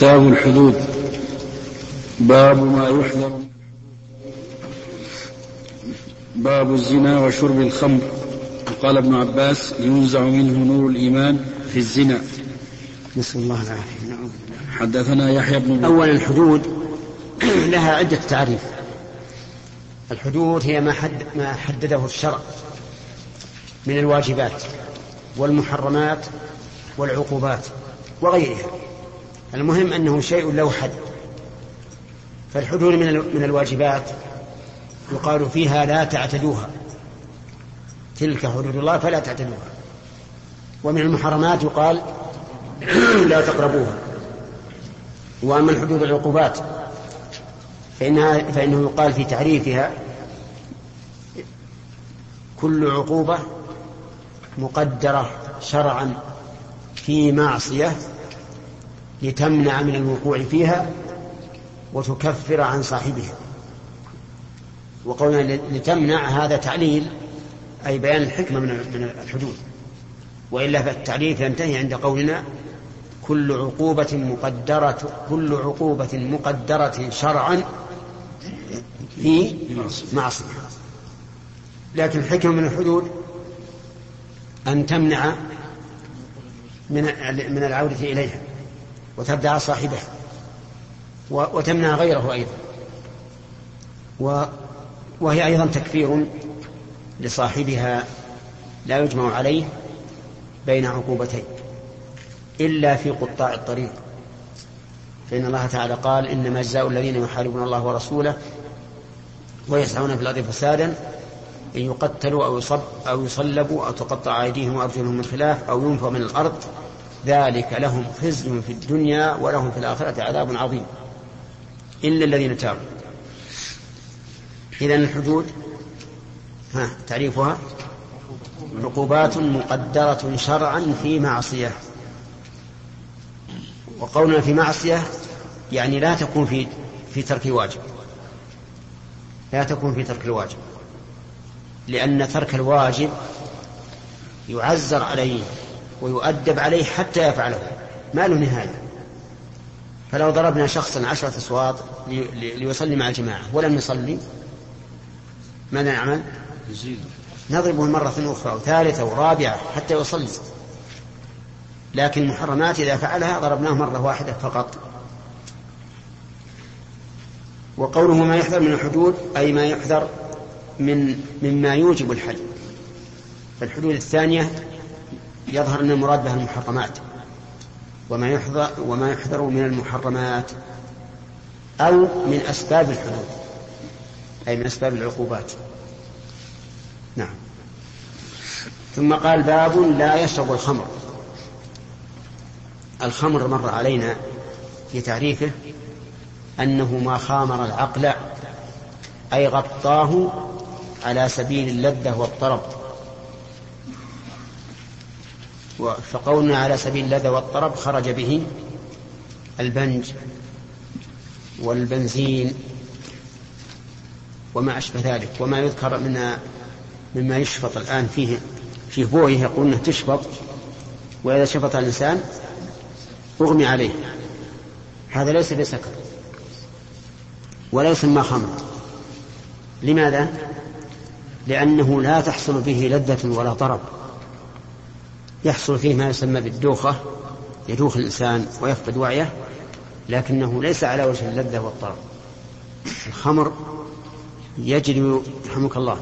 كتاب الحدود. باب ما يحذر باب الزنا وشرب الخمر. قال ابن عباس ينزع منه نور الإيمان في الزنا. نسأل الله العافية. حدثنا يحيى بن أولا الحدود لها عدة تعريف. الحدود هي ما, حد ما حدده الشرع من الواجبات والمحرمات والعقوبات وغيرها. المهم أنه شيء له حد. فالحدود من من الواجبات يقال فيها لا تعتدوها. تلك حدود الله فلا تعتدوها. ومن المحرمات يقال لا تقربوها. وأما الحدود العقوبات فإنها فإنه يقال في تعريفها كل عقوبة مقدرة شرعا في معصية لتمنع من الوقوع فيها وتكفر عن صاحبها. وقولنا لتمنع هذا تعليل أي بيان الحكمة من الحدود. وإلا فالتعليل ينتهي عند قولنا كل عقوبة مقدرة كل عقوبة مقدرة شرعا في معصية. لكن الحكمة من الحدود أن تمنع من من العودة إليها. وتبدع صاحبه وتمنع غيره أيضا. وهي أيضا تكفير لصاحبها لا يجمع عليه بين عقوبتين. إلا في قطاع الطريق. فإن الله تعالى قال إنما جزاء الذين يحاربون الله ورسوله ويسعون في الأرض فسادا أن يقتلوا أو يصب أو يصلبوا أو تقطع أيديهم وأرجلهم من خلاف أو ينفوا من الأرض ذلك لهم خزي في الدنيا ولهم في الآخرة عذاب عظيم. إلا الذين تابوا. إذا الحدود ها تعريفها؟ عقوبات مقدرة شرعا في معصية. وقولنا في معصية يعني لا تكون في في ترك الواجب. لا تكون في ترك الواجب. لأن ترك الواجب يعزر عليه ويؤدب عليه حتى يفعله. ما له نهاية. فلو ضربنا شخصا عشرة أصوات ليصلي مع الجماعة ولم يصلي ماذا نعمل؟ نضربه مرة أخرى وثالثة ورابعة حتى يصلي. لكن المحرمات إذا فعلها ضربناه مرة واحدة فقط. وقوله ما يحذر من الحدود أي ما يحذر من مما يوجب الحد. فالحدود الثانية يظهر أن المراد بها المحرمات. وما يحذر وما يحذر من المحرمات. أو من أسباب الحدود أي من أسباب العقوبات. نعم. ثم قال باب لا يشرب الخمر. الخمر مر علينا في تعريفه أنه ما خامر العقل أي غطاه على سبيل اللذة والطرب. فقولنا على سبيل اللذة والطرب خرج به البنج والبنزين وما أشبه ذلك وما يذكر من مما يشفط الآن فيه فيه بويه يقول أنه تشفط وإذا شفط الإنسان أغمي عليه. هذا ليس بسكر ولا يسمى خمر. لماذا؟ لأنه لا تحصل به لذة ولا طرب. يحصل فيه ما يسمى بالدوخة يدوخ الإنسان ويفقد وعيه لكنه ليس على وجه اللذة والطرب. الخمر يجد رحمك الله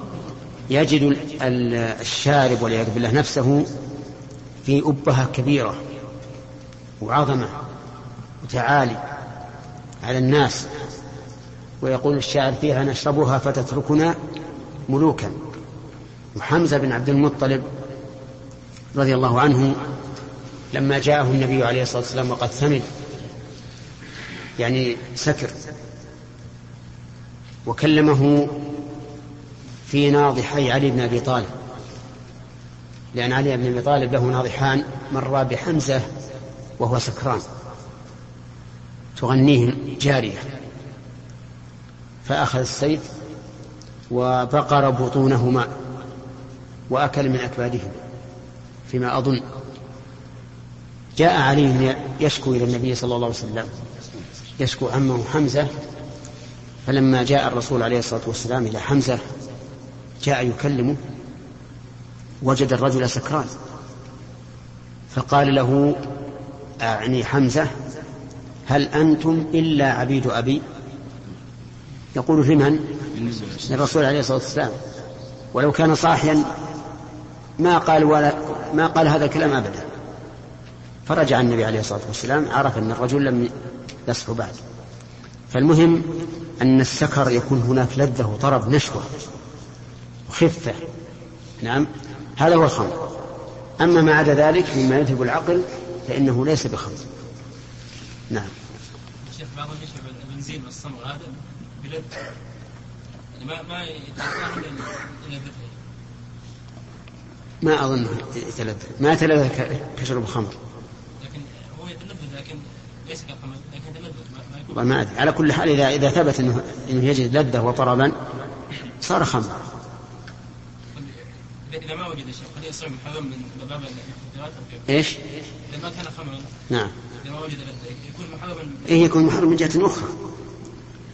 يجد الشارب والعياذ بالله نفسه في أبهة كبيرة وعظمة وتعالي على الناس ويقول الشاعر فيها نشربها فتتركنا ملوكا. وحمزة بن عبد المطلب رضي الله عنه لما جاءه النبي عليه الصلاة والسلام وقد ثمن يعني سكر وكلمه في ناضحي علي بن أبي طالب لأن علي بن أبي طالب له ناضحان مرا بحمزة وهو سكران تغنيه جارية فأخذ السيف وبقر بطونهما وأكل من أكبادهما. فيما أظن جاء علي يشكو إلى النبي صلى الله عليه وسلم. يشكو عمه حمزة فلما جاء الرسول عليه الصلاة والسلام إلى حمزة جاء يكلمه وجد الرجل سكران. فقال له أعني حمزة هل أنتم إلا عبيد أبي؟ يقول لمن؟ للرسول عليه الصلاة والسلام. ولو كان صاحيا ما قال ولا ما قال هذا الكلام أبدا. فرجع النبي عليه الصلاة والسلام عرف أن الرجل لم يصحو بعد. فالمهم أن السكر يكون هناك لذة وطرب نشوة وخفة. نعم هذا هو الخمر. أما ما عدا ذلك مما يذهب العقل فإنه ليس بخمر. نعم. شيخ بعضهم يشرب البنزين والصمغ هذا بلذة يعني ما ما يتلذذ ما أظنه يتلذذ ما يتلذذ كشرب الخمر لكن هو يتلذذ لكن ليس كالخمر لكن يتلذذ ما والله ما أدري. على كل حال إذا إذا ثبت أنه أنه يجد لذة وطربا صار خمر. إذا ما وجد شيء قد يصير محرم من باب الاختيارات إيش؟ إذا ما كان خمرا نعم. إذا ما وجد لذة يكون محرما إيه يكون محرم من جهة أخرى.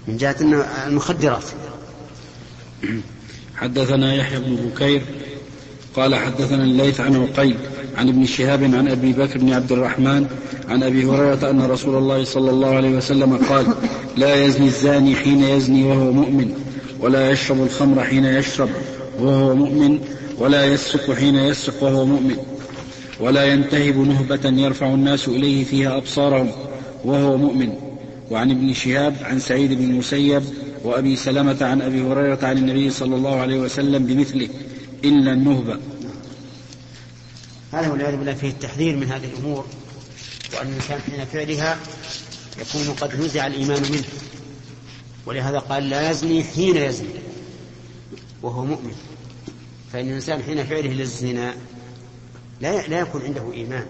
من جهة المخدرات. حدثنا يحيى بن بكير قال حدثنا الليث عن عقيل عن ابن شهاب عن أبي بكر بن عبد الرحمن عن أبي هريرة أن رسول الله صلى الله عليه وسلم قال لا يزني الزاني حين يزني وهو مؤمن ولا يشرب الخمر حين يشرب وهو مؤمن ولا يسرق حين يسرق وهو مؤمن ولا ينتهب نهبة يرفع الناس إليه فيها أبصارهم وهو مؤمن. وعن ابن شهاب عن سعيد بن المسيب وأبي سلمة عن أبي هريرة عن النبي صلى الله عليه وسلم بمثله. إلا النهبة هذا والعياذ بالله فيه التحذير من هذه الأمور وأن الإنسان حين فعلها يكون قد نزع الإيمان منه. ولهذا قال لا يزني حين يزني وهو مؤمن. فإن الإنسان حين فعله للزنا لا لا يكون عنده إيمان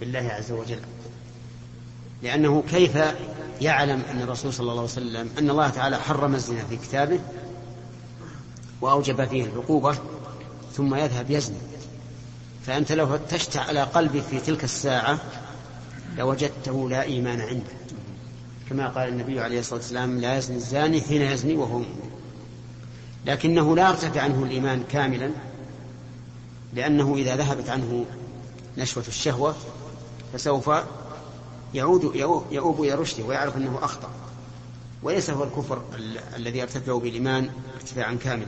بالله عز وجل. لأنه كيف يعلم أن الرسول صلى الله عليه وسلم أن الله تعالى حرم الزنا في كتابه؟ وأوجب فيه العقوبة ثم يذهب يزني. فأنت لو فتشت على قلبك في تلك الساعة لوجدته لا إيمان عنده. كما قال النبي عليه الصلاة والسلام لا يزني الزاني حين يزني وهو مؤمن. لكنه لا يرتفع عنه الإيمان كاملا لأنه إذا ذهبت عنه نشوة الشهوة فسوف يعود يؤوب إلى رشده ويعرف أنه أخطأ. وليس هو الكفر الذي يرتفع بالإيمان ارتفاعا كاملا.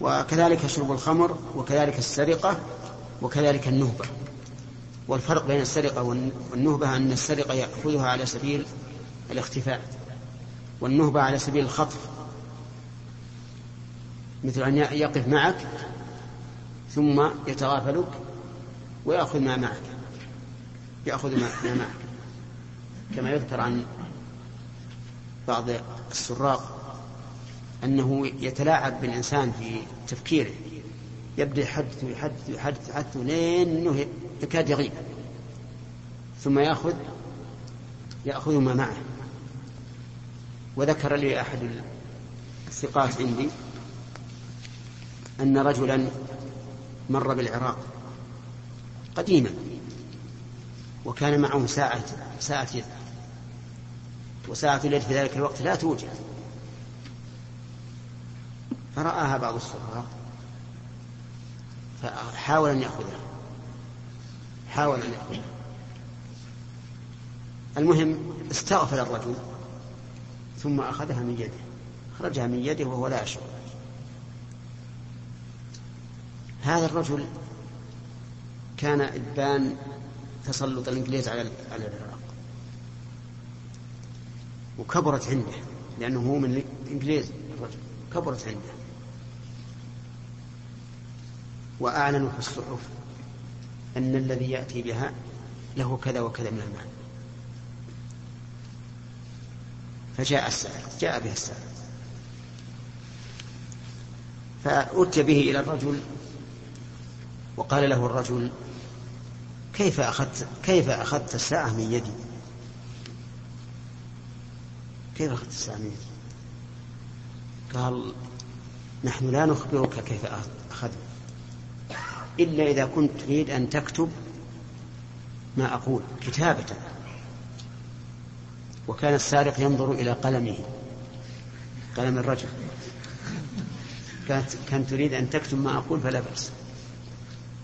وكذلك شرب الخمر وكذلك السرقة وكذلك النهبة. والفرق بين السرقة والنهبة أن السرقة يأخذها على سبيل الاختفاء والنهبة على سبيل الخطف. مثل أن يقف معك ثم يتغافلك ويأخذ ما معك يأخذ ما معك. كما يذكر عن بعض السراق أنه يتلاعب بالإنسان في تفكيره. يبدأ يحدث ويحدث ويحدث يحدث لين أنه يكاد يغيب. ثم يأخذ يأخذ ما معه. وذكر لي أحد الثقات عندي أن رجلا مر بالعراق قديما وكان معه ساعة ساعة يد وساعة الليل في ذلك الوقت لا توجد. فرآها بعض السراق فحاول أن يأخذها. حاول أن يأخذها. المهم استغفل الرجل ثم أخذها من يده. أخرجها من يده وهو لا يشعر. هذا الرجل كان إبان تسلط الإنجليز على على العراق. وكبرت عنده لأنه هو من الإنجليز الرجل. كبرت عنده. وأعلنوا في الصحف أن الذي يأتي بها له كذا وكذا من المال فجاء السائل جاء به السائل فأتي به إلى الرجل وقال له الرجل كيف أخذت كيف أخذت الساعة من يدي؟ كيف أخذت الساعة من يدي؟ قال نحن لا نخبرك كيف أخذت إلا إذا كنت تريد أن تكتب ما أقول كتابة. وكان السارق ينظر إلى قلمه قلم الرجل. كانت كان تريد أن تكتب ما أقول فلا بأس.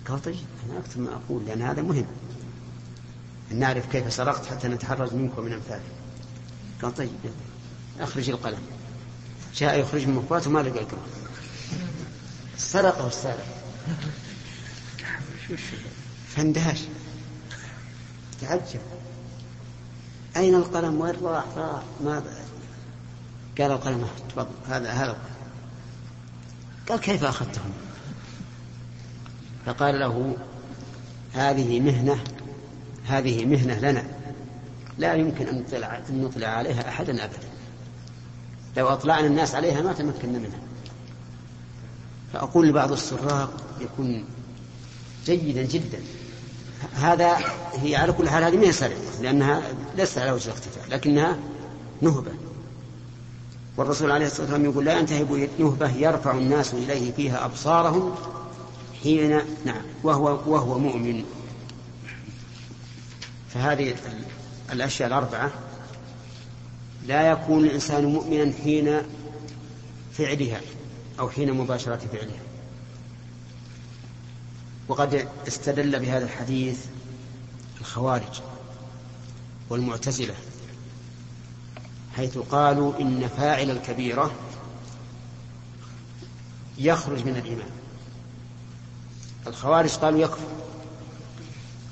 قال طيب أنا أكتب ما أقول لأن هذا مهم. أن نعرف كيف سرقت حتى نتحرز منك ومن أمثالك قال طيب أخرج القلم. جاء يخرج من مخباته ما لقى القلم. سرقه السارق. فاندهش تعجب. أين القلم؟ وين راح؟ راح. ما قال القلم تفضل. هذا هذا قال كيف أخذته فقال له هذه مهنة هذه مهنة لنا. لا يمكن أن نطلع, أن نطلع عليها أحدا أبدا. لو أطلعنا الناس عليها ما تمكنا منها. فأقول لبعض السراق يكون جيدا جدا. هذا هي على كل حال هذه ما هي لأنها ليست على وجه الاختفاء لكنها نهبة. والرسول عليه الصلاة والسلام يقول لا ينتهب نهبة يرفع الناس إليه فيها أبصارهم حين نعم وهو وهو مؤمن. فهذه الأشياء الأربعة. لا يكون الإنسان مؤمنا حين فعلها أو حين مباشرة فعلها. وقد استدل بهذا الحديث الخوارج والمعتزلة حيث قالوا إن فاعل الكبيرة يخرج من الإيمان. الخوارج قالوا يكفر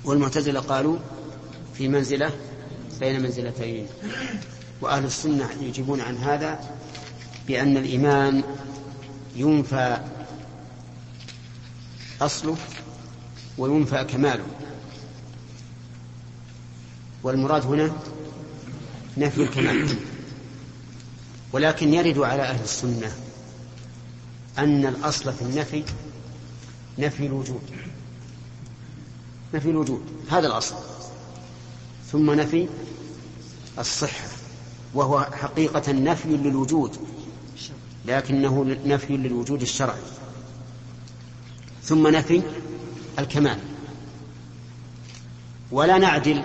والمعتزلة قالوا في منزلة بين منزلتين. وأهل السنة يجيبون عن هذا بأن الإيمان ينفى أصله وينفى كماله. والمراد هنا نفي الكمال. ولكن يرد على أهل السنة أن الأصل في النفي نفي الوجود. نفي الوجود هذا الأصل. ثم نفي الصحة وهو حقيقة نفي للوجود لكنه نفي للوجود الشرعي. ثم نفي الكمال. ولا نعدل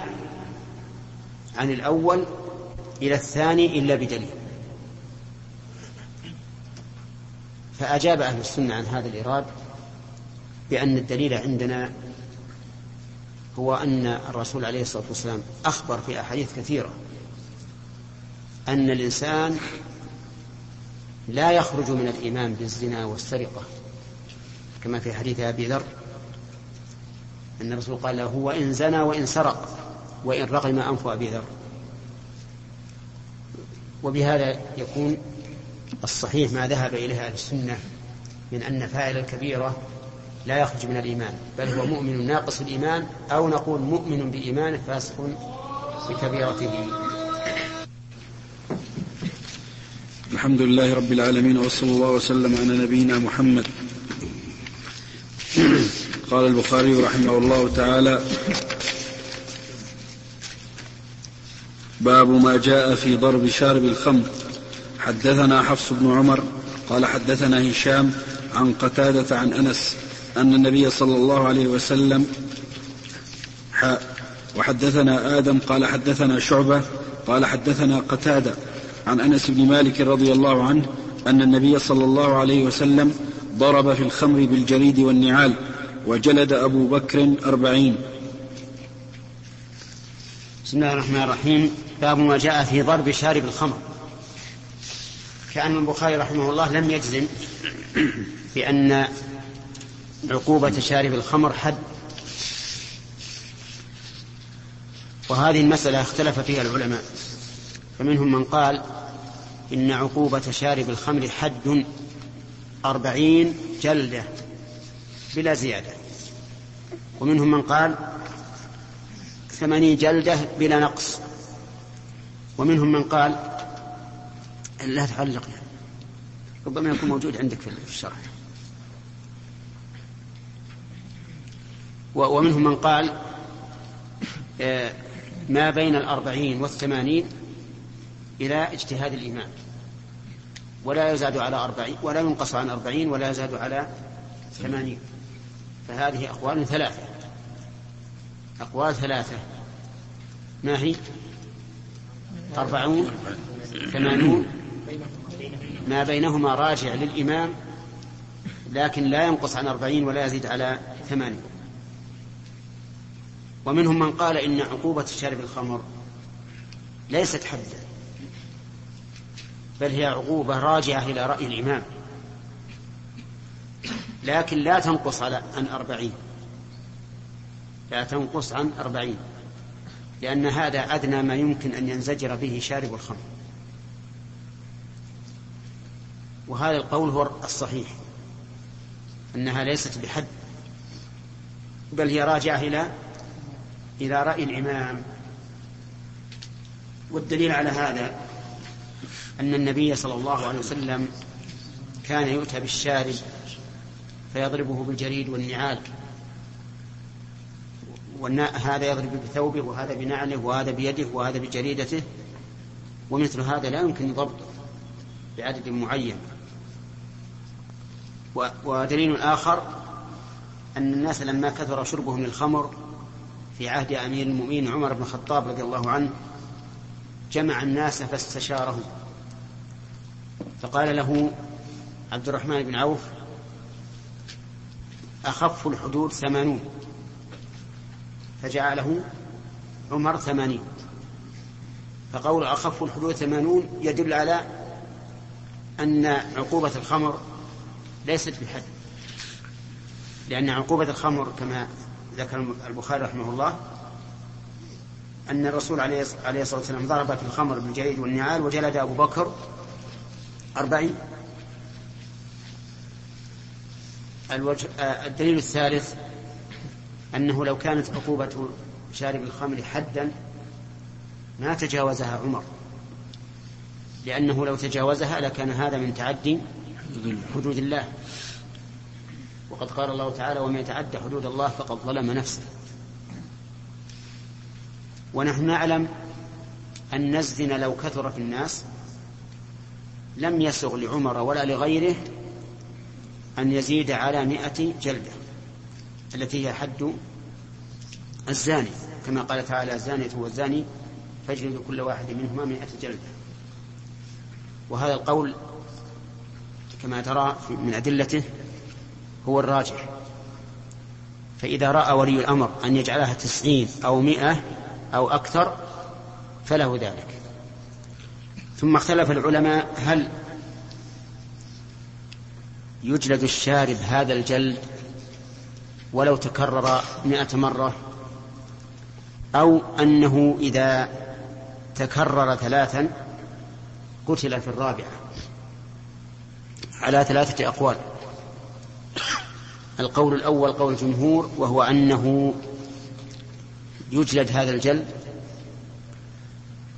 عن الأول إلى الثاني إلا بدليل. فأجاب أهل السنة عن هذا الإراد بأن الدليل عندنا هو أن الرسول عليه الصلاة والسلام أخبر في أحاديث كثيرة أن الإنسان لا يخرج من الإيمان بالزنا والسرقة كما في حديث أبي ذر أن الرسول قال له هو إن زنى وإن سرق وإن رغم أنف أبي ذر. وبهذا يكون الصحيح ما ذهب إليه أهل السنة من أن فاعل الكبيرة لا يخرج من الإيمان بل هو مؤمن ناقص الإيمان أو نقول مؤمن بإيمانه فاسق بكبيرته. الحمد لله رب العالمين وصلى الله وسلم على نبينا محمد. قال البخاري رحمه الله تعالى باب ما جاء في ضرب شارب الخمر. حدثنا حفص بن عمر قال حدثنا هشام عن قتادة عن أنس أن النبي صلى الله عليه وسلم وحدثنا آدم قال حدثنا شعبة قال حدثنا قتادة عن أنس بن مالك رضي الله عنه أن النبي صلى الله عليه وسلم ضرب في الخمر بالجريد والنعال. وجلد أبو بكر أربعين. بسم الله الرحمن الرحيم. باب ما جاء في ضرب شارب الخمر. كأن البخاري رحمه الله لم يجزم بأن عقوبة شارب الخمر حد. وهذه المسألة اختلف فيها العلماء. فمنهم من قال إن عقوبة شارب الخمر حد أربعين جلدة. بلا زيادة. ومنهم من قال ثمانين جلدة بلا نقص. ومنهم من قال لا تعلق يعني. ربما يكون موجود عندك في الشرح. ومنهم من قال آه، ما بين الأربعين والثمانين إلى اجتهاد الإمام ولا يزاد على أربعين ولا ينقص عن أربعين ولا يزاد على ثمانين. فهذه أقوال ثلاثة. أقوال ثلاثة. ما هي؟ أربعون ثمانون. ما بينهما راجع للإمام لكن لا ينقص عن أربعين ولا يزيد على ثمانين. ومنهم من قال إن عقوبة شارب الخمر ليست حدا بل هي عقوبة راجعة إلى رأي الإمام. لكن لا تنقص على عن أربعين. لا تنقص عن أربعين. لأن هذا أدنى ما يمكن أن ينزجر به شارب الخمر. وهذا القول هو الصحيح. أنها ليست بحد. بل هي راجعة إلى إلى رأي الإمام. والدليل على هذا أن النبي صلى الله عليه وسلم كان يؤتى بالشارب فيضربه بالجريد والنعال هذا يضرب بثوبه وهذا بنعله وهذا بيده وهذا بجريدته. ومثل هذا لا يمكن ضبطه بعدد معين. ودليل آخر أن الناس لما كثر شربهم للخمر في عهد أمير المؤمنين عمر بن الخطاب رضي الله عنه جمع الناس فاستشارهم. فقال له عبد الرحمن بن عوف أخف الحدود ثمانون. فجعله عمر ثمانين. فقول أخف الحدود ثمانون يدل على أن عقوبة الخمر ليست بحد. لأن عقوبة الخمر كما ذكر البخاري رحمه الله أن الرسول عليه الصلاة والسلام ضرب في الخمر بالجريد والنعال وجلد أبو بكر أربعين. الوجه الدليل الثالث أنه لو كانت عقوبة شارب الخمر حدا ما تجاوزها عمر. لأنه لو تجاوزها لكان هذا من تعدي حدود الله. وقد قال الله تعالى ومن يتعدى حدود الله فقد ظلم نفسه. ونحن نعلم أن الزنا لو كثر في الناس لم يسغ لعمر ولا لغيره أن يزيد على مئة جلدة التي هي حد الزاني. كما قال تعالى الزانية والزاني فاجلدوا كل واحد منهما مئة جلدة. وهذا القول كما ترى من أدلته هو الراجح. فإذا رأى ولي الأمر أن يجعلها تسعين أو مئة أو أكثر فله ذلك. ثم اختلف العلماء هل يجلد الشارب هذا الجلد ولو تكرر مئة مرة أو أنه إذا تكرر ثلاثا قتل في الرابعة على ثلاثة أقوال. القول الأول قول الجمهور وهو أنه يجلد هذا الجلد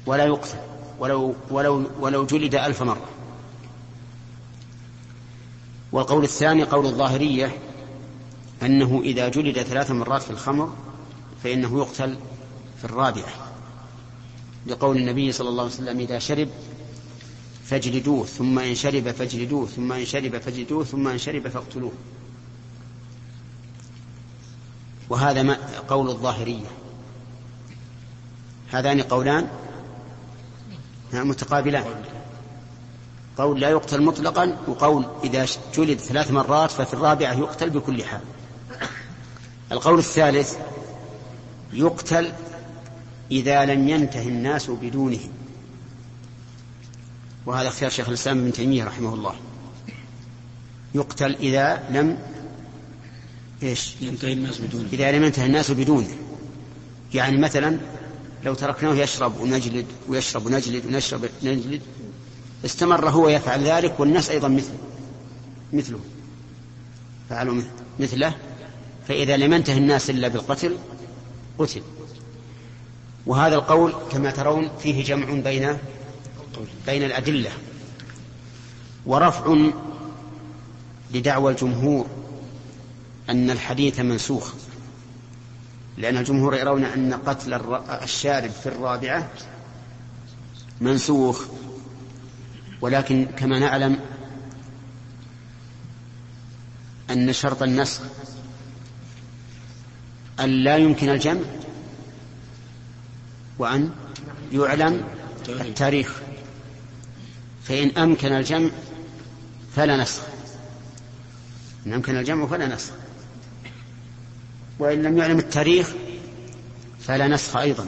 ولا يقتل ولو ولو ولو جلد ألف مرة. والقول الثاني قول الظاهرية أنه إذا جلد ثلاث مرات في الخمر فإنه يقتل في الرابعة لقول النبي صلى الله عليه وسلم إذا شرب فاجلدوه ثم إن شرب فاجلدوه ثم إن شرب فاجلدوه ثم إن شرب فاقتلوه. وهذا ما قول الظاهرية. هذان قولان متقابلان. قول لا يقتل مطلقا وقول إذا جلد ثلاث مرات ففي الرابعة يقتل بكل حال. القول الثالث يقتل إذا لم ينته الناس بدونه. وهذا اختيار شيخ الإسلام ابن تيمية رحمه الله. يقتل إذا لم إيش؟ ينتهي الناس بدونه. إذا لم ينتهي الناس بدونه. يعني مثلا لو تركناه يشرب ونجلد ويشرب ونجلد ونشرب ونجلد استمر هو يفعل ذلك والناس أيضا مثله. مثله. فعلوا مثله. فإذا لم ينتهي الناس إلا بالقتل قتل. وهذا القول كما ترون فيه جمع بين بين الأدلة. ورفع لدعوى الجمهور أن الحديث منسوخ. لأن الجمهور يرون أن قتل الشارب في الرابعة منسوخ. ولكن كما نعلم أن شرط النسخ أن لا يمكن الجمع وأن يعلم التاريخ. فإن أمكن الجمع فلا نسخ. إن أمكن الجمع فلا نسخ. وإن لم يعلم التاريخ فلا نسخ أيضا.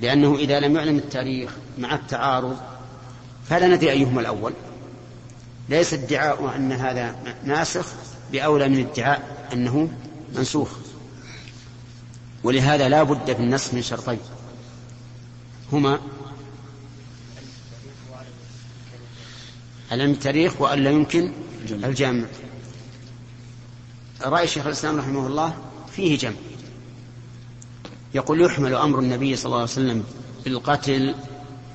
لأنه إذا لم يعلم التاريخ مع التعارض فلا ندري أيهما الأول. ليس ادعاء أن هذا ناسخ بأولى من ادعاء أنه منسوخ. ولهذا لا بد في النسخ من شرطين. هما علم التاريخ وأن لا يمكن الجمع. رأي شيخ الإسلام رحمه الله فيه جمع. يقول يحمل أمر النبي صلى الله عليه وسلم بالقتل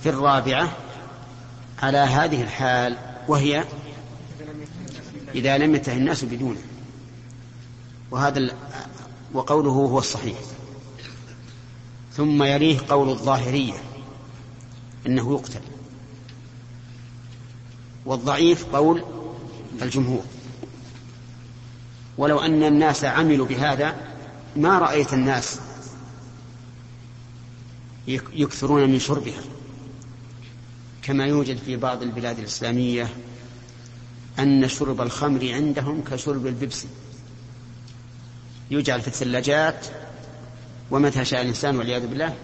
في الرابعة على هذه الحال وهي إذا لم ينتهي الناس بدونه. وهذا وقوله هو الصحيح. ثم يليه قول الظاهرية إنه يقتل. والضعيف قول الجمهور. ولو أن الناس عملوا بهذا ما رأيت الناس يكثرون من شربها. كما يوجد في بعض البلاد الإسلامية أن شرب الخمر عندهم كشرب البيبسي. يجعل في الثلاجات ومتى شاء الإنسان والعياذ بالله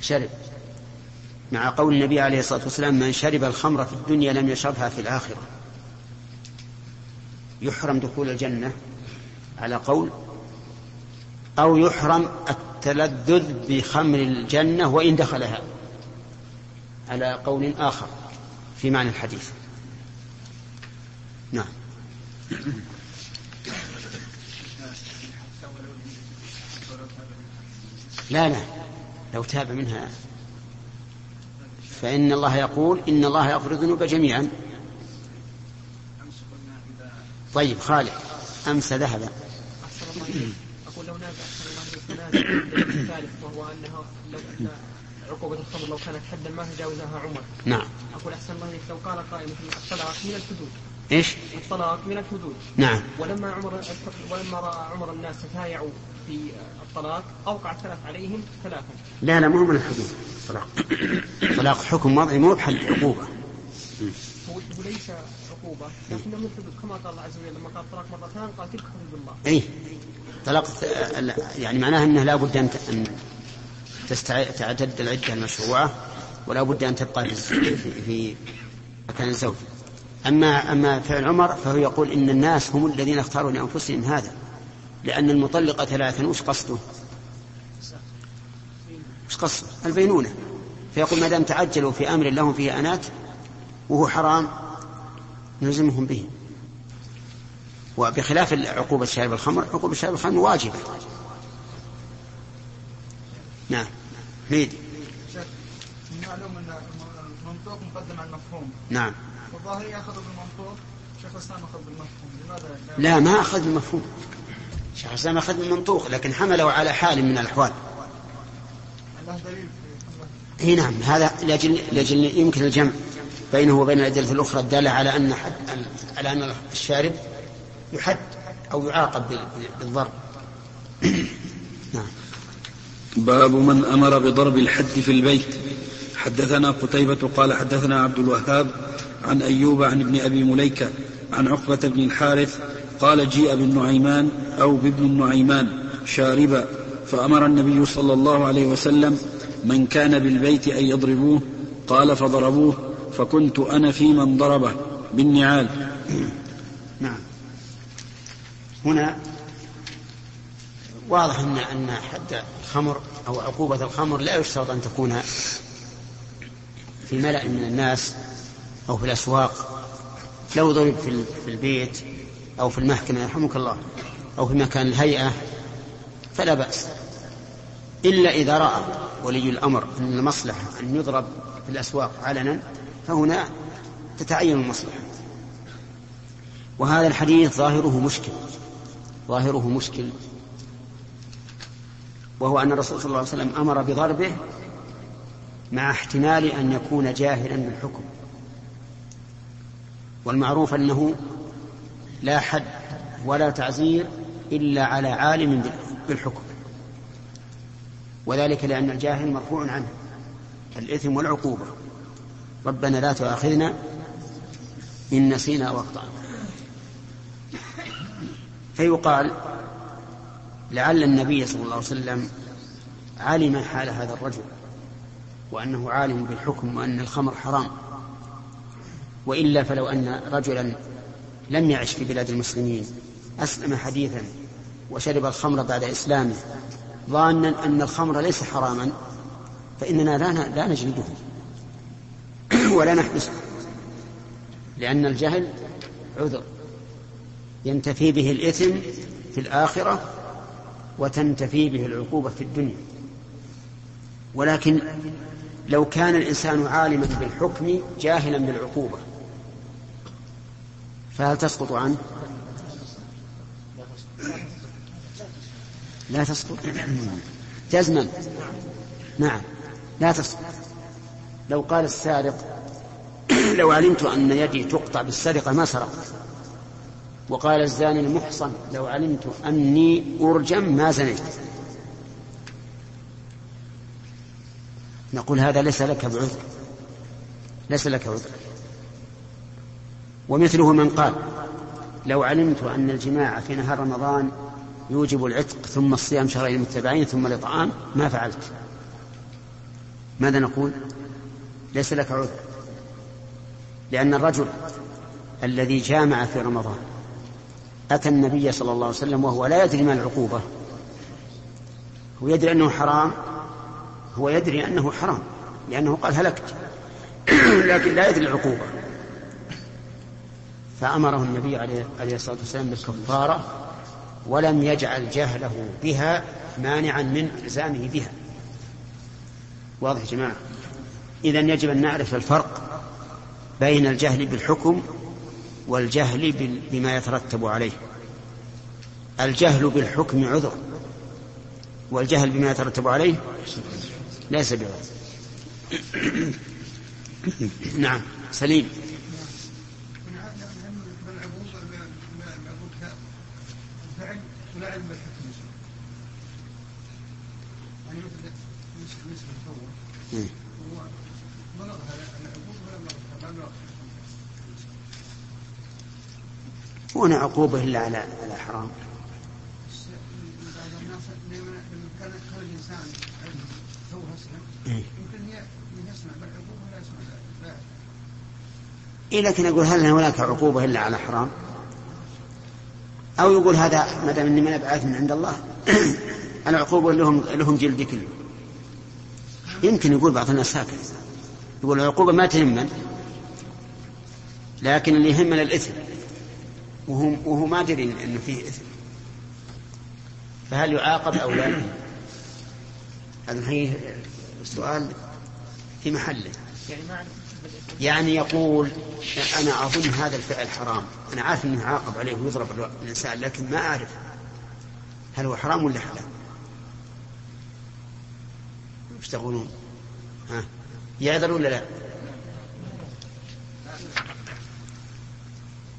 شرب. مع قول النبي عليه الصلاة والسلام من شرب الخمر في الدنيا لم يشربها في الآخرة. يحرم دخول الجنة على قول أو يحرم التلذذ بخمر الجنة وإن دخلها. على قول آخر في معنى الحديث نعم لا لا لو تاب منها فإن الله يقول إن الله يغفر الذنوب جميعا طيب خالد أمس ذهب أقول لو نازع وهو أنه لو أن عقوبة الخمر لو كانت حدا ما تجاوزها عمر. نعم. أقول أحسن الله لو قال قائل الطلاق من الحدود. إيش؟ الطلاق من الحدود. نعم. ولما عمر ولما رأى عمر الناس تتايعوا في الطلاق أوقع الثلاث عليهم ثلاثا. لا لا مو من الحدود. طلاق. طلاق حكم وضعي مو بحل عقوبة. هو وليس عقوبة لكنه من الحدود. كما قال الله عز وجل لما قال الطلاق مرتان قال تلك حدود الله. اي طلاق يعني معناها إنه لا بد أن أن تعتد العدة المشروعة ولا بد أن تبقى في في مكان الزوج. أما أما فعل عمر فهو يقول إن الناس هم الذين اختاروا لأنفسهم هذا لأن المطلقة ثلاثا وش قصده؟ وش قصده؟ البينونة. فيقول ما دام تعجلوا في أمر لهم فيه أنات وهو حرام نلزمهم به. وبخلاف عقوبة شارب الخمر عقوبة شارب الخمر واجبة. نعم. ميدي معلوم أن المنطوق مقدم على المفهوم. نعم. والظاهر يأخذ بالمنطوق شيخ الإسلام أخذ بالمفهوم. لماذا لا؟ ما أخذ بالمفهوم. شيخ الإسلام أخذ بالمنطوق لكن حمله على حال من الأحوال. له دليل. إي نعم هذا لاجل لاجل يمكن الجمع بينه وبين الأدلة الأخرى الدالة على أن حد على أن الشارب يحد أو يعاقب بالضرب. نعم. باب من أمر بضرب الحد في البيت. حدثنا قتيبة قال حدثنا عبد الوهاب عن أيوب عن ابن أبي مليكة عن عقبة بن الحارث قال جيء بالنعيمان أو بابن النعيمان شاربا فأمر النبي صلى الله عليه وسلم من كان بالبيت أن يضربوه قال فضربوه فكنت أنا في من ضربه. بالنعال. نعم. هنا واضح ان إن حد الخمر أو عقوبة الخمر لا يشترط أن تكون في ملأ من الناس أو في الأسواق. لو ضرب في في البيت أو في المحكمة يرحمك الله أو في مكان الهيئة فلا بأس. إلا إذا رأى ولي الأمر أن المصلحة أن يضرب في الأسواق علنا فهنا تتعين المصلحة. وهذا الحديث ظاهره مشكل ظاهره مشكل. وهو أن الرسول صلى الله عليه وسلم أمر بضربه مع احتمال أن يكون جاهلا بالحكم. والمعروف أنه لا حد ولا تعزير إلا على عالم بالحكم. وذلك لأن الجاهل مرفوع عنه الإثم والعقوبة. ربنا لا تؤاخذنا إن نسينا أو أخطأنا. فيقال لعل النبي صلى الله عليه وسلم علم حال هذا الرجل وأنه عالم بالحكم وأن الخمر حرام. وإلا فلو أن رجلا لم يعش في بلاد المسلمين أسلم حديثا وشرب الخمر بعد إسلامه ظانا أن الخمر ليس حراما فإننا لا لا نجلده ولا نحبسه لأن الجهل عذر ينتفي به الإثم في الآخرة وتنتفي به العقوبة في الدنيا. ولكن لو كان الإنسان عالما بالحكم جاهلا بالعقوبة فهل تسقط عنه؟ لا تسقط. جزما. نعم. لا تسقط. لو قال السارق لو علمت أن يدي تقطع بالسرقة ما سرقت. وقال الزاني المحصن لو علمت أني أرجم ما زنيت. نقول هذا ليس لك بعذر. ليس لك عذر. ومثله من قال لو علمت أن الجماع في نهار رمضان يوجب العتق ثم الصيام شهرين متبعين ثم الإطعام ما فعلت. ماذا نقول؟ ليس لك عذر. لأن الرجل الذي جامع في رمضان أتى النبي صلى الله عليه وسلم وهو لا يدري ما العقوبة. هو يدري أنه حرام هو يدري أنه حرام لأنه قال هلكت لكن لا يدري العقوبة. فأمره النبي عليه الصلاة والسلام بالكفارة ولم يجعل جهله بها مانعا من إلزامه بها. واضح يا جماعة؟ إذا يجب أن نعرف الفرق بين الجهل بالحكم والجهل بما يترتب عليه. الجهل بالحكم عذر. والجهل بما يترتب عليه ليس بعذر. نعم سليم. يعني مثل بالنسبة للتصور هو بلغها العقوبه ولا بلغها ما هنا عقوبة إلا على على حرام. يسمع إيه لكن أقول هل هناك عقوبة إلا على حرام؟ أو يقول هذا ما دام إني من أبعث من عند الله العقوبة لهم لهم جلد كله يمكن يقول بعض الناس هكذا يقول العقوبة ما تهمنا لكن اللي يهمنا الإثم وهو, وهو ما دري أنه فيه إثم. فهل يعاقب أو لا؟ هذا هي السؤال في محله. يعني يقول أنا أظن هذا الفعل حرام. أنا عارف أنه يعاقب عليه ويضرب الإنسان لكن ما أعرف هل هو حرام ولا حلال. وش تقولون؟ ها؟ يعذر ولا لا؟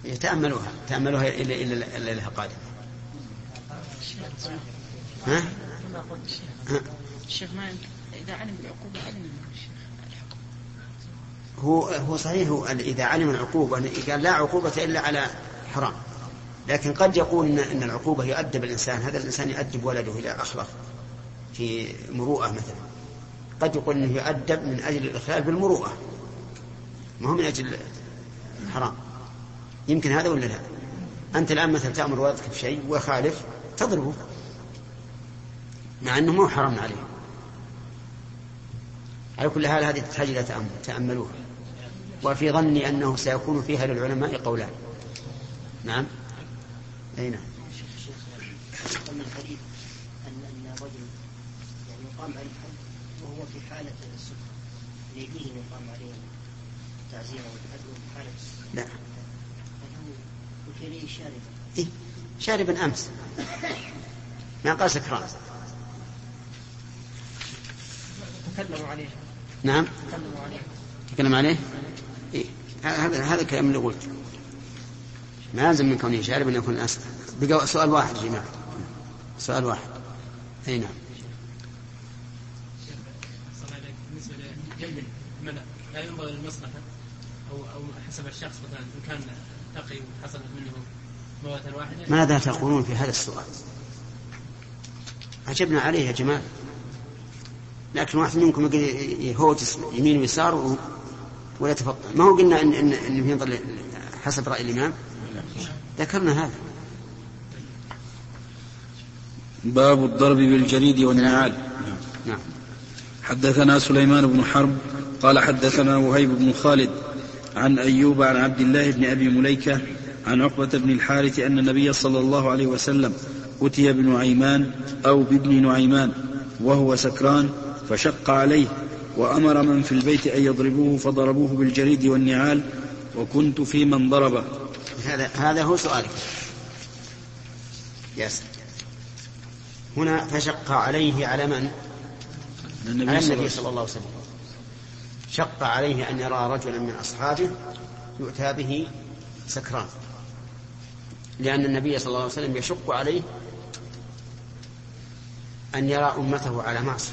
يتأملوها تأملوها إلا إلا إلا لها قادمة ها؟ الشيخ ما إذا علم بالعقوبة علم هو هو صحيح هو إذا علم العقوبة قال لا عقوبة إلا على حرام. لكن قد يقول إن, إن العقوبة يؤدب الإنسان هذا الإنسان يؤدب ولده إلى أخلاق في مروءة مثلا. قد يقول إنه يؤدب من أجل الإخلال بالمروءة ما هو من أجل حرام يمكن هذا ولا لا؟ أنت الآن مثلا تأمر ولدك بشيء وخالف تضربه مع أنه مو حرام عليه. على كل حال هذه تحتاج إلى تأمل تأملوها. وفي ظني أنه سيكون فيها للعلماء قولان. نعم؟ أي نعم. أن أن يعني يقام عليه وهو في حالة السكر أن يقام عليه حالة السكر لا. وكليه شاربا إيه؟ شاربا أمس. ما قال سكران تكلموا عليه. نعم. تكلموا عليه. تكلم عليه؟ إيه؟ هذا هذا الكلام اللي قلت. ما يلزم من كونه شارب ان يكون اسف بقى سؤال واحد يا جماعة. سؤال واحد. أي نعم. منع لا ينبغي للمصلحة أو أو حسب الشخص مثلا إن كان تقي وحصلت منه موتة واحدة ماذا تقولون في هذا السؤال؟ عجبنا عليه يا جماعة. لكن واحد منكم يقول يهوجس يمين ويسار ولا يتفضل ما هو قلنا إن إنه ينظر حسب رأي الإمام؟ ذكرنا هذا. باب الضرب بالجريد والنعال. نعم. حدثنا سليمان بن حرب قال حدثنا وهيب بن خالد عن أيوب عن عبد الله بن أبي مليكة عن عقبة بن الحارث أن النبي صلى الله عليه وسلم أتي بنعيمان أو بابن نعيمان وهو سكران فشق عليه وأمر من في البيت أن يضربوه فضربوه بالجريد والنعال وكنت في من ضربه هذا هذا هو سؤالك. يس. هنا فشق عليه على من؟ النبي على النبي صلى الله عليه وسلم. شق عليه أن يرى رجلا من أصحابه يؤتى به سكران. لأن النبي صلى الله عليه وسلم يشق عليه أن يرى أمته على معصية.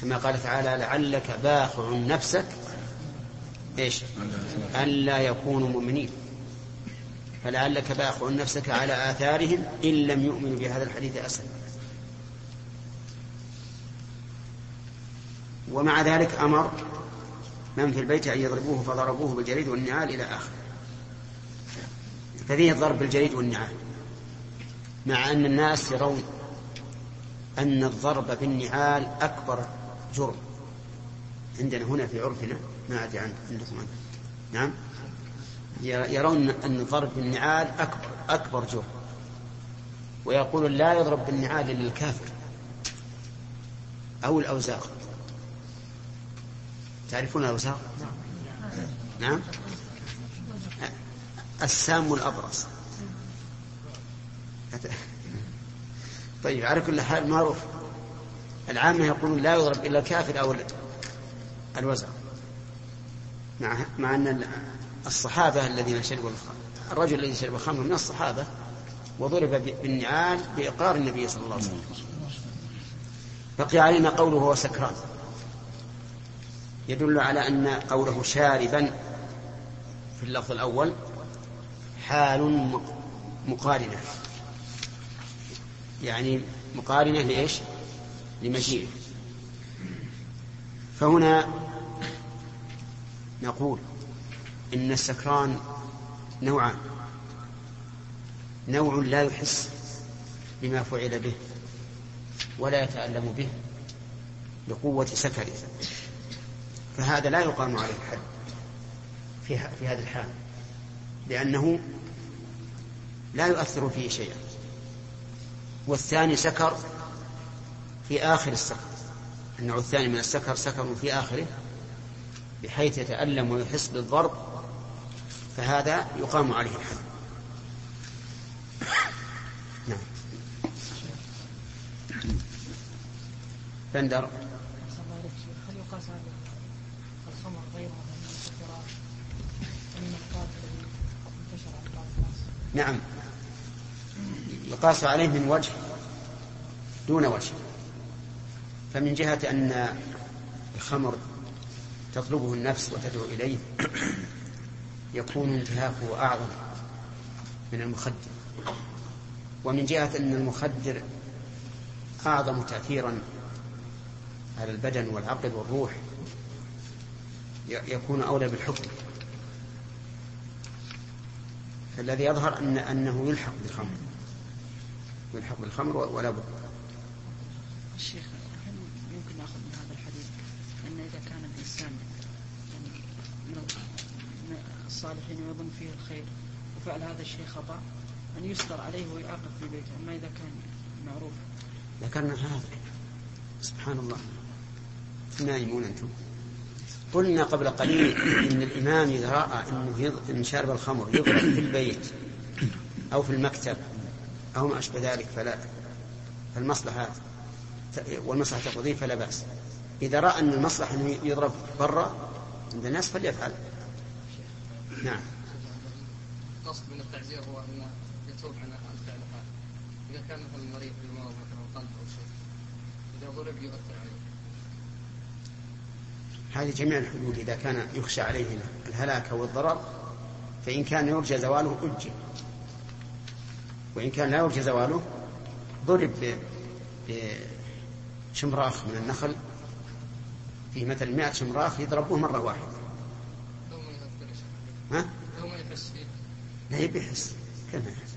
كما قال تعالى لعلك باخع نفسك إيش؟ ألا يكونوا مؤمنين. فلعلك باخع نفسك على آثارهم إن لم يؤمنوا بهذا الحديث أسفا ومع ذلك أمر من في البيت أن يضربوه فضربوه بالجريد والنعال إلى آخره. ففيه الضرب بالجريد والنعال. مع أن الناس يرون أن الضرب بالنعال أكبر جرم. عندنا هنا في عرفنا ما أدري عن عندكم عنه. نعم. يرون أن الضرب بالنعال أكبر أكبر جرم. ويقول لا يضرب بالنعال إلا الكافر أو الأوزاق. تعرفون الأوزاق؟ نعم. السام الأبرص طيب على كل حال معروف. العامة يقولون لا يضرب إلا الكافر أو الوزع مع مع أن الصحابة الذين شربوا الرجل الذي شرب الخمر من الصحابة وضرب بالنعال بإقرار النبي صلى الله عليه وسلم. بقي علينا قوله هو سكران يدل على أن قوله شاربا في اللفظ الأول حال مقارنة. يعني مقارنة لإيش؟ لمجيئه فهنا نقول إن السكران نوعان. نوع لا يحس بما فعل به ولا يتألم به لقوة سكره. فهذا لا يقام عليه الحد في في هذه الحال لأنه لا يؤثر فيه شيئا. والثاني سكر في آخر السكر النوع الثاني من السكر سكر في آخره بحيث يتألم ويحس بالضرب فهذا يقام عليه الحد نعم. بندر أحسن الله إليك شيخ. هل يقاس على الخمر غيره من المسكرات ومن النقاط الذي انتشر عند بعض الناس؟ نعم. يقاس عليه من وجه دون وجه. فمن جهة أن الخمر تطلبه النفس وتدعو إليه يكون انتهاكه أعظم من المخدر. ومن جهة أن المخدر أعظم تأثيرا على البدن والعقل والروح يكون أولى بالحكم. فالذي يظهر أن أنه يلحق بالخمر. يلحق بالخمر ولا بد. الشيخ هل يمكن نأخذ من هذا الحديث؟ ان إذا كان الإنسان يعني من الصالحين ويظن فيه الخير وفعل هذا الشيء خطأ أن يصدر عليه ويعاقب في بيته أما إذا كان معروف. ذكرنا هذا سبحان الله. نايمون أنتم. قلنا قبل قليل إن الإمام إذا رأى يض... إن شارب الخمر يضرب في البيت أو في المكتب أو ما أشبه ذلك فلا فالمصلحة والمصلحة تقضيه فلا بأس إذا رأى أن المصلحة أنه يضرب برا عند الناس فليفعل نعم القصد من التعزير هو انه يتوب عن عن فعل هذا. إذا كان مثلا مريض بالمرض مثلا قلب أو شيء إذا ضرب يؤثر. هذه جميع الحدود إذا كان يخشى عليه الهلاك أو الضرر فإن كان يرجى زواله أجل. وإن كان لا يرجى زواله ضرب بشمراخ من النخل. في مثل مئة شمراخ يضربوه مرة واحدة. ها؟ لا يبي يحس. كيف ما يحس.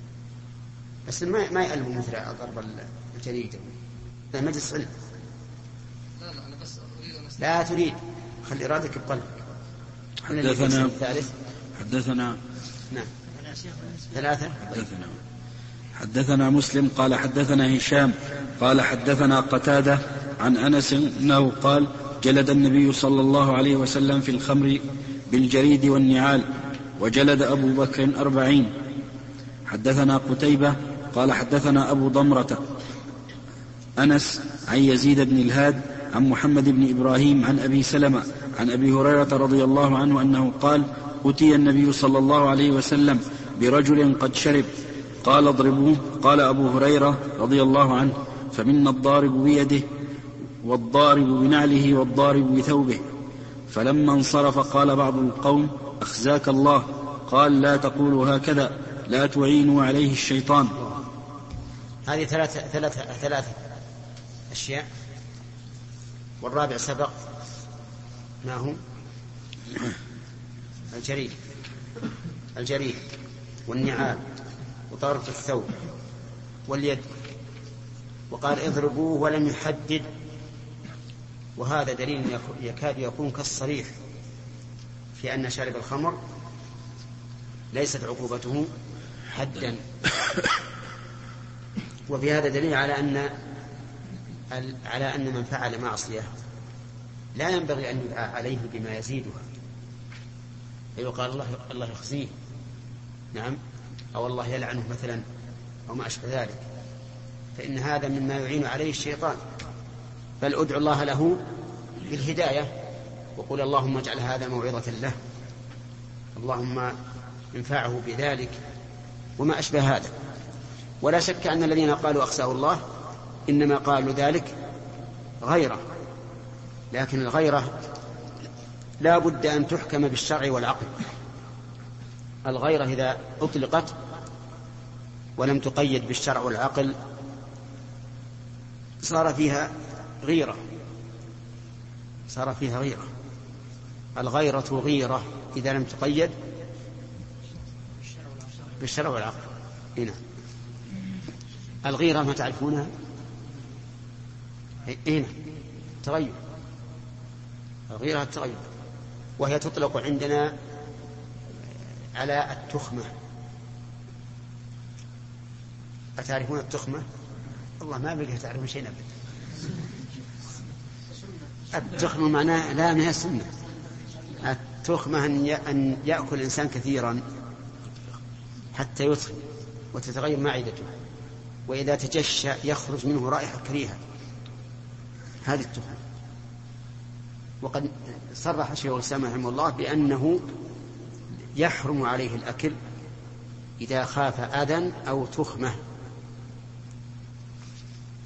بس ما ما يألم مثل ضرب الجريد لا مجلس علم لا لا أنا بس أريد لا تريد. خلي إرادك بقلبك حدثنا الثالث. حدثنا نعم. ثلاثة. حدثنا. حدثنا مسلم قال حدثنا هشام قال حدثنا قتادة عن أنس أنه قال جلد النبي صلى الله عليه وسلم في الخمر بالجريد والنعال وجلد أبو بكر أربعين. حدثنا قتيبة قال حدثنا أبو ضمرة أنس عن يزيد بن الهاد عن محمد بن إبراهيم عن أبي سلمة عن أبي هريرة رضي الله عنه أنه قال أتي النبي صلى الله عليه وسلم برجل قد شرب. قال اضربوه. قال أبو هريرة رضي الله عنه فمنا الضارب بيده والضارب بنعله والضارب بثوبه. فلما انصرف قال بعض القوم أخزاك الله. قال لا تقولوا هكذا. لا تعينوا عليه الشيطان. هذه ثلاثة ثلاثة ثلاثة أشياء. والرابع سبق. ما هو؟ الجريد الجريد والنعال وطرف الثوب واليد. وقال اضربوه ولم يحدد. وهذا دليل يك- يكاد يكون كالصريح في أن شارب الخمر ليست عقوبته حدا. وفي هذا دليل على أن على أن من فعل معصية. لا ينبغي أن يدعى عليه بما يزيدها. فيقال الله الله يخزيه. نعم. أو الله يلعنه مثلا أو ما أشبه ذلك. فإن هذا مما يعين عليه الشيطان. بل ادعو الله له بالهداية. وقل اللهم اجعل هذا موعظة له. اللهم انفعه بذلك. وما أشبه هذا. ولا شك أن الذين قالوا أخزاه الله إنما قالوا ذلك غيره. لكن الغيرة لا بد أن تحكم بالشرع والعقل. الغيرة إذا أطلقت ولم تقيد بالشرع والعقل صار فيها غيرة. صار فيها غيرة. الغيرة غيرة إذا لم تقيد بالشرع والعقل. هنا الغيرة ما تعرفونها؟ هنا تغير. الغيرة التغير. وهي تطلق عندنا على التخمة. أتعرفون التخمة؟ والله ما بقي تعرفون شيء أبدا. التخمة معناها لا هي السنة. التخمة أن يأكل الإنسان كثيرا حتى يتخن وتتغير معدته. وإذا تجشى يخرج منه رائحة كريهة. هذه التخمة. وقد صرح شيخ الإسلام رحمه الله بأنه يحرم عليه الأكل إذا خاف أذى أو تخمة.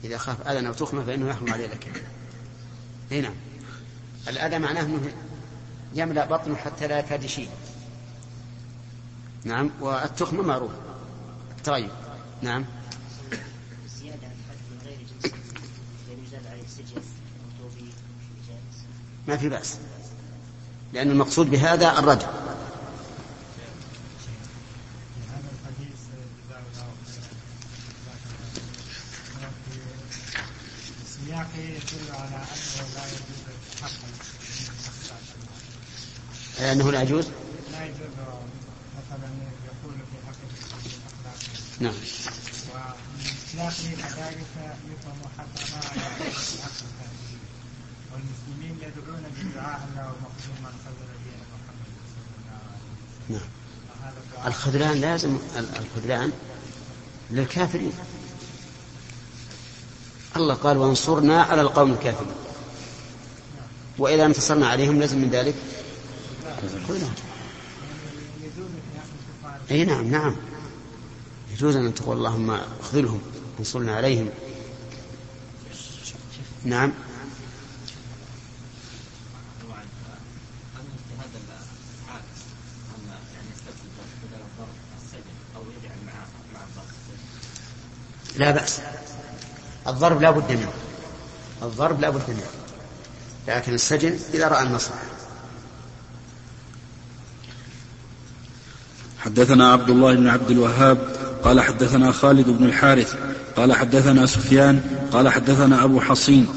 إذا خاف أذى أو تخمة فإنه يحرم عليه الأكل. إي نعم. الأذى معناه أنه يملأ بطنه حتى لا يكاد يشيل نعم. والتخمة معروف التغير نعم الزيادة عن حد من غير جنس لأن يزاد عليه السجن أو توبيخ جائز ما في بأس. لأن المقصود بهذا التحقق أنه لا يجوز؟ لا يجوز مثلا يقول في حق الاخلاق نعم ومن سياقه كذلك يفهم حتى ما حق الكافرين والمسلمين يدعون بالدعاء اللهم اغفر من خذل دين محمد صلى الله عليه وسلم. نعم. الخذلان لازم ال- الخذلان للكافرين. الله قال وانصرنا على القوم الكافرين. وإذا انتصرنا عليهم لازم من ذلك خذلان أي نعم نعم. يجوز أن تقول اللهم اخذلهم وانصرنا عليهم. نعم بعد هل مثل هذا الحال أن يعني يستبدل بدل الضرب السجن أو يجعل مع مع الضرب السجن؟ لا بأس. الضرب لا بد منه. الضرب لا بد منه. لكن السجن إذا رأى المصلحة حدثنا عبد الله بن عبد الوهاب قال حدثنا خالد بن الحارث قال حدثنا سفيان قال حدثنا أبو حصين.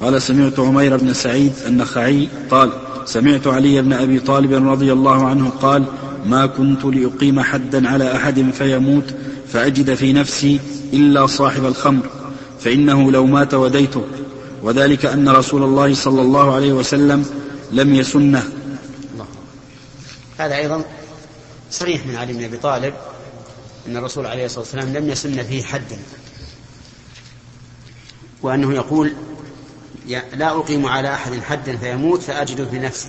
قال سمعت عمير بن سعيد النخعي قال سمعت علي بن أبي طالب رضي الله عنه قال ما كنت لأقيم حدا على أحد فيموت فأجد في نفسي إلا صاحب الخمر فإنه لو مات وديته. وذلك أن رسول الله صلى الله عليه وسلم لم يسنه. الله هذا أيضا صريح من علي بن أبي طالب أن الرسول عليه الصلاة والسلام لم يسن فيه حدا وأنه يقول لا أقيم على أحد حدا فيموت فأجد في نفسي.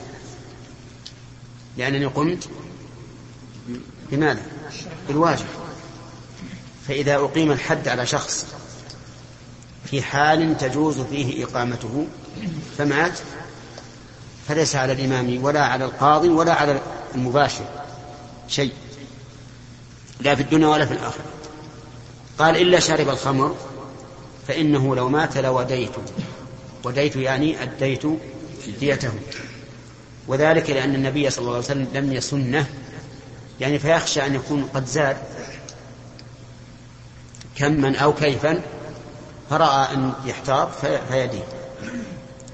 لأنني قمت بماذا؟ بالواجب. فإذا أقيم الحد على شخص في حال تجوز فيه إقامته فمات فليس على الإمام ولا على القاضي ولا على المباشر شيء لا في الدنيا ولا في الآخرة. قال إلا شارب الخمر فإنه لو مات لوديت وديت يعني أديت ديته وذلك لأن النبي صلى الله عليه وسلم لم يسنه يعني فيخشى أن يكون قد زاد كما أو كيفا فرأى أن يحتاط فيديه.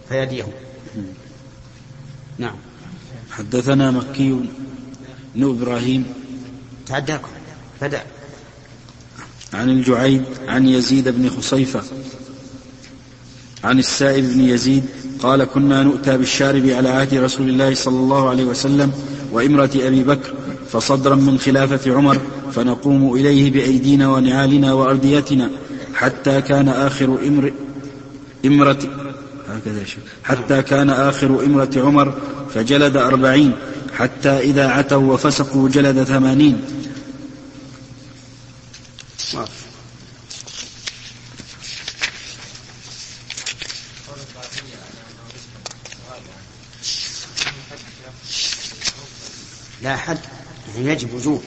فيديه. نعم. حدثنا مكي بن إبراهيم. تعداكم. بدأ. عن الجعيد عن يزيد بن خصيفة. عن السائب بن يزيد قال كنا نؤتى بالشارب على عهد رسول الله صلى الله عليه وسلم وإمرة أبي بكر فصدرا من خلافة عمر فنقوم إليه بأيدينا ونعالنا وأرديتنا حتى كان آخر إمر إمرة هكذا حتى كان آخر إمرة عمر فجلد أربعين حتى إذا عتوا وفسقوا جلد ثمانين. لا حد يعني يجب وجوب.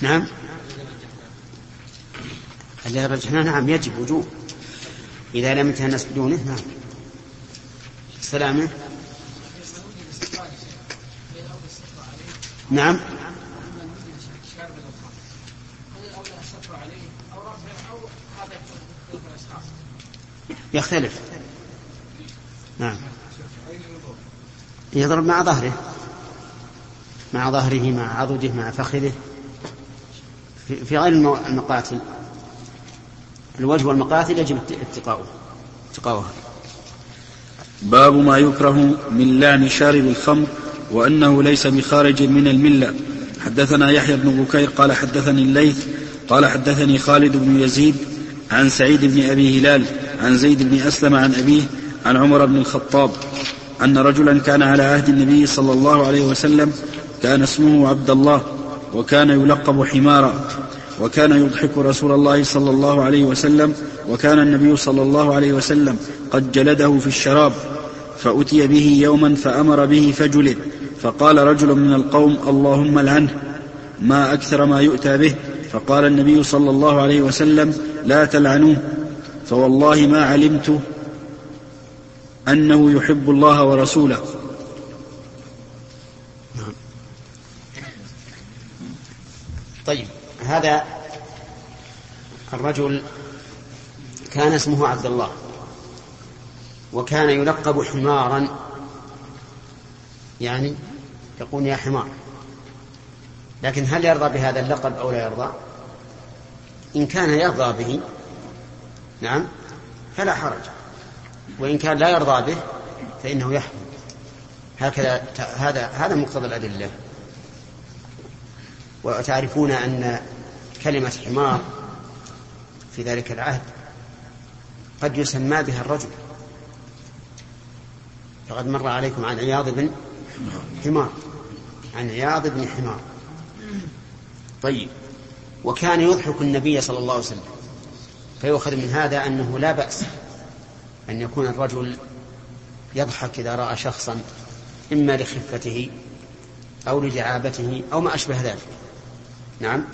نعم. الذي رجحناه نعم يجب وجوب. إذا لم ينتهي الناس بدونه نعم. سلامة. نعم. يختلف. نعم. يضرب مع ظهره. مع ظهره مع عضده مع فخذه. في غير المقاتل. الوجه والمقاتل يجب اتقاؤه. اتقاؤها باب ما يكره من لعن شارب الخمر وأنه ليس بخارج من الملة. حدثنا يحيى بن بكير قال حدثني الليث قال حدثني خالد بن يزيد عن سعيد بن أبي هلال عن زيد بن أسلم عن أبيه عن عمر بن الخطاب أن رجلا كان على عهد النبي صلى الله عليه وسلم كان اسمه عبد الله. وكان يلقب حمارا وكان يضحك رسول الله صلى الله عليه وسلم وكان النبي صلى الله عليه وسلم قد جلده في الشراب فأتي به يوما فأمر به فجلد فقال رجل من القوم اللهم العنه ما أكثر ما يؤتى به فقال النبي صلى الله عليه وسلم لا تلعنوه فوالله ما علمت أنه يحب الله ورسوله. طيب هذا الرجل كان اسمه عبد الله وكان يلقب حمارا يعني يقول يا حمار لكن هل يرضى بهذا اللقب أو لا يرضى؟ إن كان يرضى به نعم فلا حرج وإن كان لا يرضى به فإنه يحكم هكذا هذا هذا مقتضى الأدلة. وتعرفون أن كلمة حمار في ذلك العهد قد يسمى بها الرجل. فقد مر عليكم عن عياض بن حمار. عن عياض بن حمار. طيب. وكان يضحك النبي صلى الله عليه وسلم. فيؤخذ من هذا أنه لا بأس أن يكون الرجل يضحك إذا رأى شخصا إما لخفته أو لدعابته أو ما أشبه ذلك. نعم.